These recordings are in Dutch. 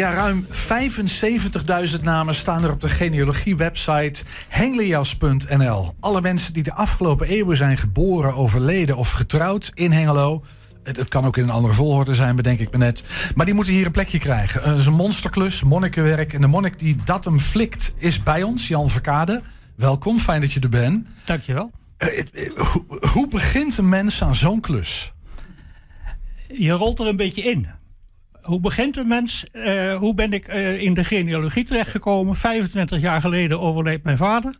Ja, ruim 75.000 namen staan er op de genealogie-website hengelias.nl. Alle mensen die de afgelopen eeuwen zijn geboren, overleden of getrouwd in Hengelo. Het, het kan ook in een andere volgorde zijn, bedenk ik me net. Maar die moeten hier een plekje krijgen. Het is een monsterklus, monnikenwerk. En de monnik die dat hem flikt is bij ons, Jan Verkade. Welkom, fijn dat je er bent. Dankjewel. Uh, uh, hoe, hoe begint een mens aan zo'n klus? Je rolt er een beetje in hoe begint een mens? Uh, hoe ben ik uh, in de genealogie terechtgekomen? 25 jaar geleden overleed mijn vader.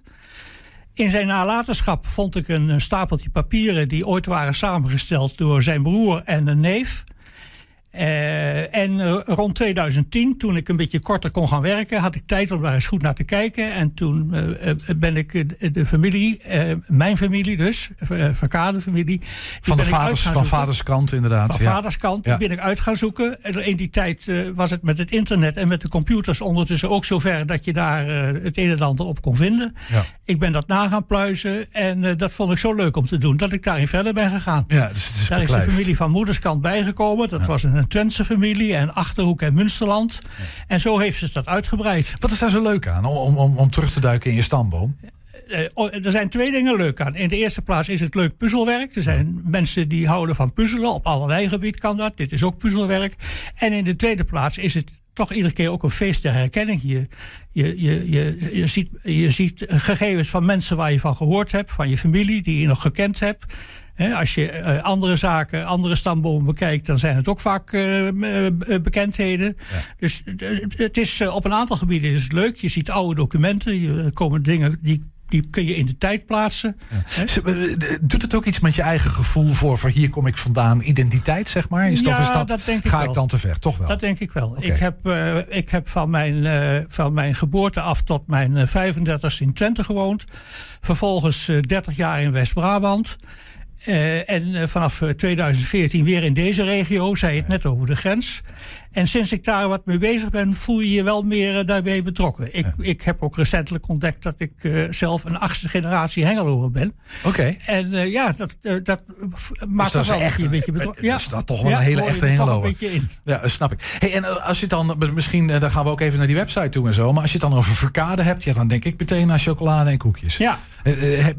In zijn nalatenschap vond ik een stapeltje papieren die ooit waren samengesteld door zijn broer en een neef. Uh, en uh, rond 2010, toen ik een beetje korter kon gaan werken, had ik tijd om daar eens goed naar te kijken. En toen uh, ben ik de, familie, mijn familie dus, Verkade-familie. Van, de vaders, van vaderskant inderdaad. Van ja. vaderskant, die ben ik uit gaan zoeken. En in die tijd was het met het internet en met de computers ondertussen ook zover dat je daar het een en ander op kon vinden. Ja. Ik ben dat na gaan pluizen en dat vond ik zo leuk om te doen dat ik daarin verder ben gegaan. Ja, dus daar is de familie van moederskant bijgekomen. Dat was een een Twentse familie en Achterhoek en Münsterland. Ja. En zo heeft ze dat uitgebreid. Wat is daar zo leuk aan om, om, om terug te duiken in je stamboom? Uh, er zijn twee dingen leuk aan. In de eerste plaats is het leuk puzzelwerk. Er zijn ja. mensen die houden van puzzelen. Op allerlei gebied kan dat. Dit is ook puzzelwerk. En in de tweede plaats is het toch iedere keer ook een feest der herkenning. Je, je, je, je, je, ziet, je ziet gegevens van mensen waar je van gehoord hebt. Van je familie die je nog gekend hebt. He, als je uh, andere zaken, andere stambomen bekijkt, dan zijn het ook vaak uh, bekendheden. Ja. Dus het is op een aantal gebieden is het leuk. Je ziet oude documenten, er komen dingen die die kun je in de tijd plaatsen. Ja. Doet het ook iets met je eigen gevoel voor, voor hier kom ik vandaan, identiteit, zeg maar? Is ja, dat, is dat, dat denk ga ik, dan te ver? Toch wel? Dat denk ik wel. Okay. Ik, heb, uh, ik heb van mijn, uh, van mijn geboorte af tot mijn uh, 35 in Twente gewoond. Vervolgens 30 jaar in West-Brabant. Uh, en uh, vanaf 2014 weer in deze regio, zei het net over de grens. En sinds ik daar wat mee bezig ben, voel je je wel meer uh, daarbij betrokken. Ik, ja. ik heb ook recentelijk ontdekt dat ik zelf een achtste generatie Hengeloer ben. Oké. Okay. En ja, dat, dat maakt dus wel echt, een beetje betrokken. Ja, is dat toch wel een hele echte Hengeloer. Ja, snap ik. Hey, en als je dan, misschien, dan gaan we ook even naar die website toe en zo. Maar als je het dan over verkade hebt, ja, dan denk ik meteen aan chocolade en koekjes. Ja.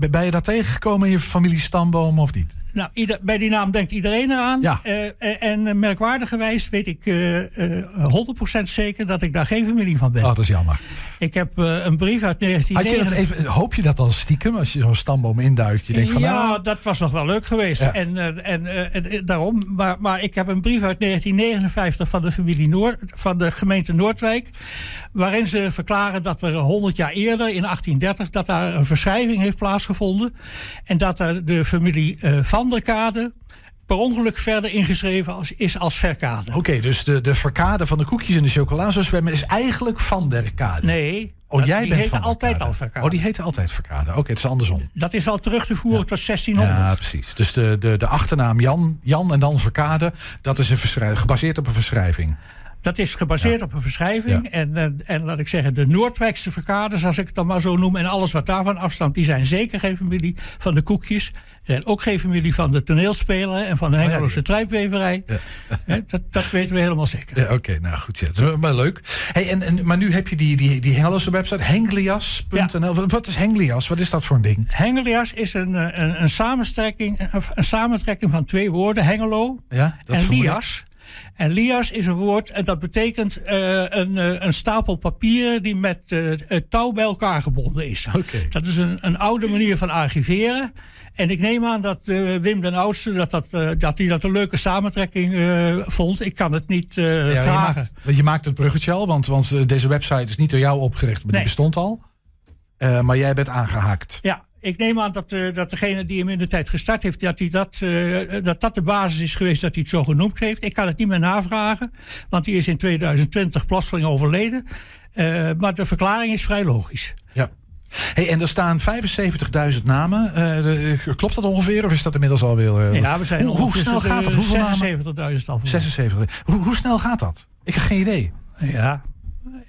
Ben je daar tegengekomen in je familiestamboom of niet? Nou, ieder, bij die naam denkt iedereen eraan. Ja. Uh, en merkwaardigerwijs weet ik uh, uh, 100% zeker dat ik daar geen familie van ben. Oh, dat is jammer. Ik heb een brief uit 1990. Je even, hoop je dat al stiekem als je zo'n stamboom induikt? Je denkt van, ja, nou, dat was nog wel leuk geweest. Ja. En, en daarom. Maar, maar ik heb een brief uit 1959 van de familie Noord, van de gemeente Noordwijk. Waarin ze verklaren dat er 100 jaar eerder, in 1830, dat daar een verschrijving heeft plaatsgevonden. En dat er de familie van Van der Kade per ongeluk verder ingeschreven als, is als Verkade. Oké, okay, dus de, de Verkade van de koekjes en de chocoladezwemmen is eigenlijk Van der Kade? Nee. Oh, dat, jij die bent heette van altijd Verkade. al Verkade. Oh, die heette altijd Verkade. Oké, okay, het is andersom. Dat is al terug te voeren ja. tot 1600. Ja, precies. Dus de, de, de achternaam Jan, Jan en dan Verkade, dat is een gebaseerd op een verschrijving. Dat is gebaseerd ja. op een verschrijving. Ja. En, en, en laat ik zeggen, de Noordwijkse verkaders, als ik het dan maar zo noem, en alles wat daarvan afstamt, die zijn zeker geen familie van de koekjes. Zijn ook geen familie van de toneelspeler en van de Hengeloze oh ja, trijpweverij. Ja. dat, dat weten we helemaal zeker. Ja, Oké, okay, nou goed, ja, dat is maar leuk. Hey, en, en, maar nu heb je die, die, die Hengeloze website, hengelias.nl. Wat, is Hengelias? Wat is dat voor een ding? Hengelias is een, een, een, samentrekking, een, een samentrekking van twee woorden, Hengelo ja, en Lias. En lias is een woord en dat betekent uh, een, uh, een, stapel papieren die met uh, touw bij elkaar gebonden is. Okay. Dat is een, een, oude manier van archiveren. En ik neem aan dat Wim den Oudste dat, dat, dat hij dat een leuke samentrekking vond. Ik kan het niet ja, vragen. Je maakt, je maakt het bruggetje al, want, want deze website is niet door jou opgericht, maar nee. die bestond al. maar jij bent aangehaakt. Ja, ik neem aan dat, uh, dat degene die hem in de tijd gestart heeft, dat, hij dat, uh, dat dat de basis is geweest dat hij het zo genoemd heeft. Ik kan het niet meer navragen, want hij is in 2020 plotseling overleden. Uh, maar de verklaring is vrij logisch. Ja. Hey, en er staan 75.000 namen. Klopt dat ongeveer? Of is dat inmiddels alweer... Uh, ja, we zijn hoe, hoe snel gaat dat? Hoeveel 76.000 al. 76. Hoe, hoe snel gaat dat? Ik heb geen idee. Ja,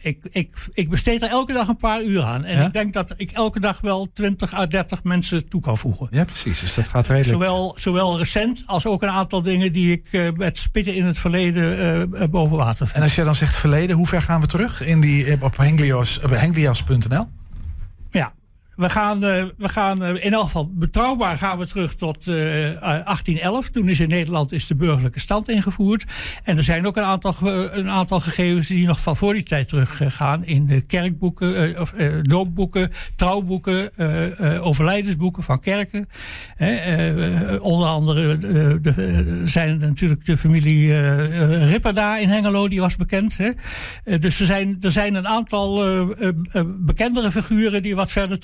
Ik, ik, ik besteed er elke dag een paar uur aan. En Ja? ik denk dat ik elke dag wel 20 à 30 mensen toe kan voegen. Ja, precies. Dus dat gaat redelijk. Zowel, zowel recent als ook een aantal dingen die ik eh, met spitten in het verleden eh, eh, boven water vind. En als je dan zegt verleden, hoe ver gaan we terug in die, op Henglios, op henglias.nl? Ja, we gaan, eh, we gaan eh, in elk geval betrouwbaar gaan we terug tot eh, eh, 1811. Toen is in Nederland is de burgerlijke stand ingevoerd. En er zijn ook een aantal, een aantal gegevens die nog van voor die tijd teruggaan. In kerkboeken, of doopboeken, trouwboeken, overlijdensboeken van kerken. Onder andere de, zijn natuurlijk de familie Ripperda in Hengelo, die was bekend. Hè. Dus er zijn, er zijn een aantal bekendere figuren die wat verder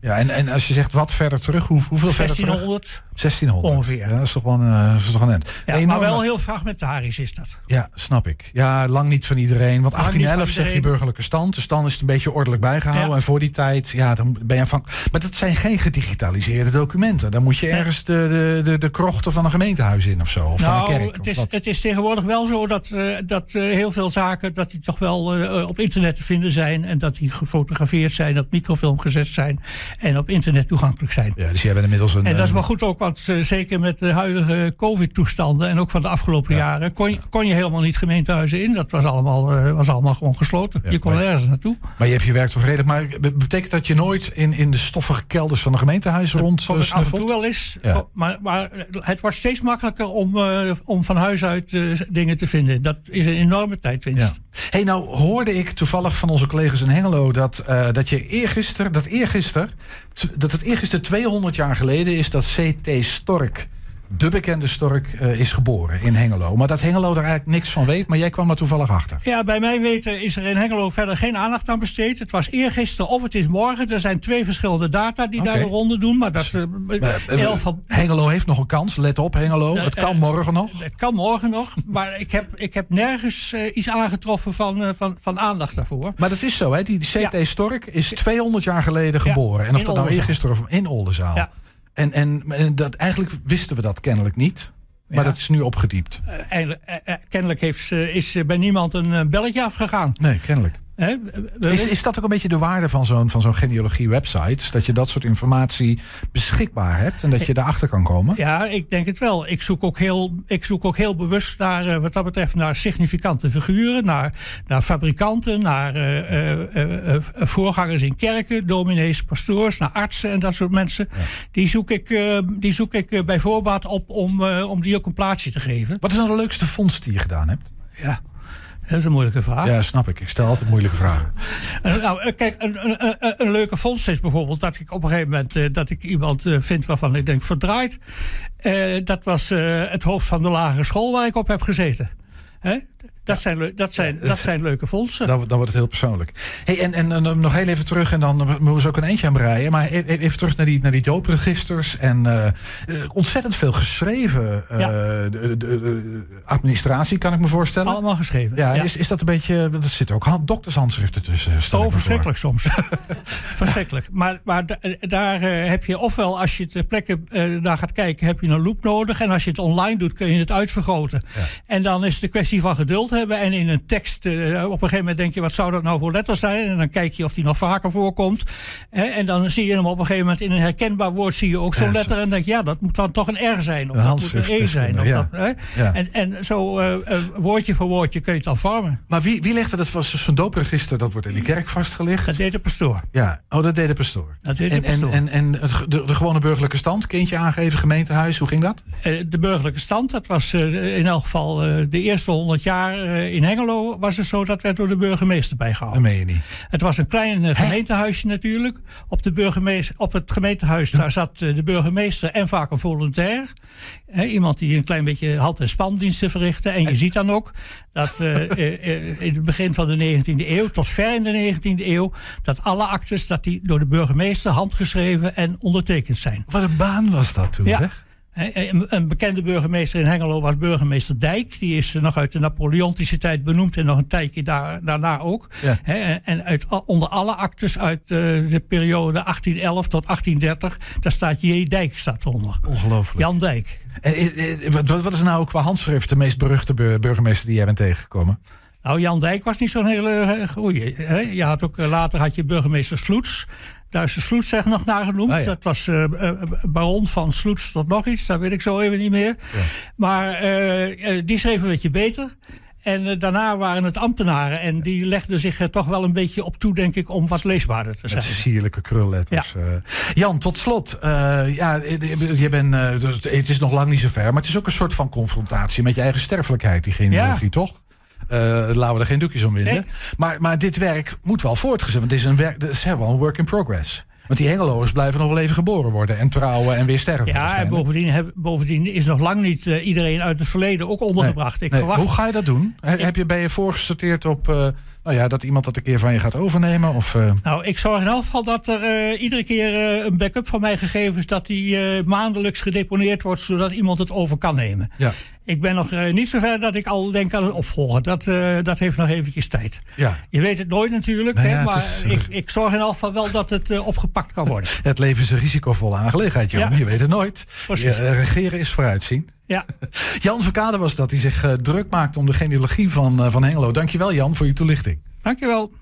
Ja, en, en als je zegt wat verder terug, hoe, hoeveel verder terug? 1600. 1600. Ongeveer. Ja, dat is toch wel een, eh, dat is toch een end. Ja, Een maar wel heel fragmentarisch is dat. Ja, snap ik. Ja, lang niet van iedereen. Want Lang niet 1811 van zeg je burgerlijke stand. Dus dan is het een beetje ordelijk bijgehouden. Ja. En voor die tijd, ja, dan ben je van. Maar dat zijn geen gedigitaliseerde documenten. Dan moet je ergens de, de, de, de krochten van een gemeentehuis in of zo. Of van een Nou, kerk. het is, het is tegenwoordig wel zo dat, eh, dat eh, heel veel zaken dat die toch wel op internet te vinden zijn. En dat die gefotografeerd zijn, op microfilm gezet zijn en op internet toegankelijk zijn. Ja, dus jij bent inmiddels een. En dat is eh, maar goed ook, want eh, zeker met de huidige COVID-toestanden en ook van de afgelopen jaren kon je, kon je helemaal niet gemeentehuizen in. Dat was allemaal, eh, was allemaal gewoon gesloten. Ja, je kon ergens naartoe. Maar je hebt je werk toch redelijk. Maar be- betekent dat je nooit in, in de stoffige kelders van de gemeentehuizen rond ik af en toe wel eens. Ja. Maar, maar het wordt steeds makkelijker om, om van huis uit dingen te vinden. Dat is een enorme tijdwinst. Ja. Hey, nou hoorde ik toevallig van onze collega's in Hengelo dat, dat je eergisteren, dat eergisteren, dat het eergisteren 200 jaar geleden is dat C.T. Stork, de bekende Stork, eh, is geboren in Hengelo. Maar dat Hengelo daar eigenlijk niks van weet, maar jij kwam er toevallig achter. Ja, bij mij weten is er in Hengelo verder geen aandacht aan besteed. Het was eergisteren of het is morgen. Er zijn twee verschillende data die daar de ronde doen. Maar dat, eh, in eh, elk geval- Hengelo heeft nog een kans, let op Hengelo, het kan eh, morgen nog. Het kan morgen nog, maar ik heb, ik heb nergens eh, iets aangetroffen van, eh, van, van aandacht daarvoor. Maar dat is zo, hè? Die C.T. Ja. Stork is 200 jaar geleden geboren. En of dat nou eergisteren of in Oldenzaal. Ja. En, en, en dat, eigenlijk wisten we dat kennelijk niet. Maar Ja. dat is nu opgediept. Eh, kennelijk heeft, is bij niemand een belletje afgegaan. Nee, kennelijk. Is, is dat ook een beetje de waarde van zo'n van zo'n genealogie-website? Dus dat je dat soort informatie beschikbaar hebt en dat je daarachter kan komen? Ja, ik denk het wel. Ik zoek ook heel, ik zoek ook heel bewust naar, eh, wat dat betreft, naar significante figuren, naar, naar fabrikanten, naar eh, eh, voorgangers in kerken, dominees, pastoors, naar artsen en dat soort mensen. Die zoek ik, die zoek ik bij voorbaat op om, om die ook een plaatsje te geven. Wat is nou de leukste vondst die je gedaan hebt? Ja, dat is een moeilijke vraag. Ja, snap ik. Ik stel altijd moeilijke vragen. Eh, nou, eh, kijk, een, een, een, een leuke vondst is bijvoorbeeld dat ik op een gegeven moment eh, dat ik iemand vind waarvan ik denk verdraaid. Dat was het hoofd van de lagere school waar ik op heb gezeten. Hè? Dat, zijn, dat, zijn, dat zijn leuke vondsten. Dan, dan wordt het heel persoonlijk. Hey, en, en, en nog heel even terug, en dan moeten we zo ook een eentje aan breien. Maar e- e- even terug naar die, naar die doopregisters. En eh, eh, ontzettend veel geschreven eh, Ja. de, de- de administratie, kan ik me voorstellen. Allemaal geschreven. Ja, Is, is dat een beetje. Er zitten ook hand, doktershandschriften tussen. Oh, verschrikkelijk soms. verschrikkelijk. Maar, maar da- daar heb je ofwel, als je ter plekke eh, naar gaat kijken, heb je een loop nodig. En als je het online doet, kun je het uitvergroten. En dan is een kwestie van geduld hebben. En in een tekst, eh, op een gegeven moment denk je, wat zou dat nou voor letter zijn? En dan kijk je of die nog vaker voorkomt. Hè, en dan zie je hem op een gegeven moment in een herkenbaar woord, zie je ook zo'n letter. En denk je, ja, dat moet dan toch een R zijn. Of Een dat moet een E handschrift zijn. Of ja. dat, hè? Ja. En, en zo eh, eh, woordje voor woordje kun je het dan vormen. Maar wie, wie legde dat was zo'n doopregister? Dat wordt in de kerk vastgelegd. Dat deed de pastoor. Ja, oh, dat deed de pastoor. Dat deed de en, en, pastoor. en, en het ge- de, de gewone burgerlijke stand, kindje aangeven, gemeentehuis, hoe ging dat? De burgerlijke stand, dat was in elk geval de eerste honderd jaar eh, in Hengelo, was het zo dat werd door de burgemeester Dat bijgehouden. meen je niet. Het was een klein eh, gemeentehuisje natuurlijk. Op, de burgemeester, op het gemeentehuis daar zat eh, de burgemeester en vaak een volontair. Hè, iemand die een klein beetje hand- en spandiensten verrichtte. En je ziet dan ook dat in het begin van de 19e eeuw, tot ver in de 19e eeuw, dat alle actes dat die door de burgemeester handgeschreven en ondertekend zijn. Wat een baan was dat toen, Ja. zeg? Hè, Een, bekende burgemeester in Hengelo was burgemeester Dijk. Die is eh, nog uit de Napoleontische tijd benoemd en nog een tijdje daar, daarna ook. Ja. En- uit, onder alle actes uit eh, de periode 1811 tot 1830, daar staat J. Dijk staat onder. Ongelooflijk. Jan Dijk. En, eh, eh, wat, wat is nou qua handschrift de meest beruchte bur- burgemeester die jij bent tegengekomen? Nou, Jan Dijk was niet zo'n hele eh, goeie. Hè? Je had ook, eh, later had je burgemeester Sloets. Daar is de Sloets zeg nog naar genoemd. Ah, ja. Dat was eh, baron van Sloets tot nog iets. Dat weet ik zo even niet meer. Maar die schreef een beetje beter. En daarna waren het ambtenaren. En die legden zich er toch wel een beetje op toe, denk ik, om wat leesbaarder te zijn. Met sierlijke krulletters. eh. Jan, tot slot. ja, je bent, dus het is nog lang niet zo ver. Maar het is ook een soort van confrontatie met je eigen sterfelijkheid, die genealogie, toch? Eh, laten we er geen doekjes om winden. Nee. Maar, maar dit werk moet wel voortgezet. Want het is, een werk, het is wel een work in progress. Want die Hengeloers blijven nog wel even geboren worden. En trouwen en weer sterven. Ja, en bovendien, heb- bovendien is nog lang niet eh, iedereen uit het verleden ook ondergebracht. Ik Nee, verwacht Hoe ga je dat doen? He- Heb je, ben je voorgesorteerd op eh, nou ja, dat iemand dat een keer van je gaat overnemen? Of, Nou, ik zorg in elk geval dat er iedere keer een backup van mij gegeven is. Dat die maandelijks gedeponeerd wordt, zodat iemand het over kan nemen. ja, Ik ben nog eh, niet zover dat ik al denk aan het opvolgen. Dat, eh, dat heeft nog eventjes tijd. ja. Je weet het nooit natuurlijk, Nou hè, ja, maar is- ik, ik zorg in elk geval wel dat het eh, opgepakt kan worden. Het leven is een risicovolle aangelegenheid, Jan. Ja. Je weet het nooit. Precies. Je, eh, regeren is vooruitzien. Ja, Jan Verkade was dat, die zich eh, druk maakte om de genealogie van, eh, van Hengelo. Dankjewel Jan voor je toelichting. dankjewel.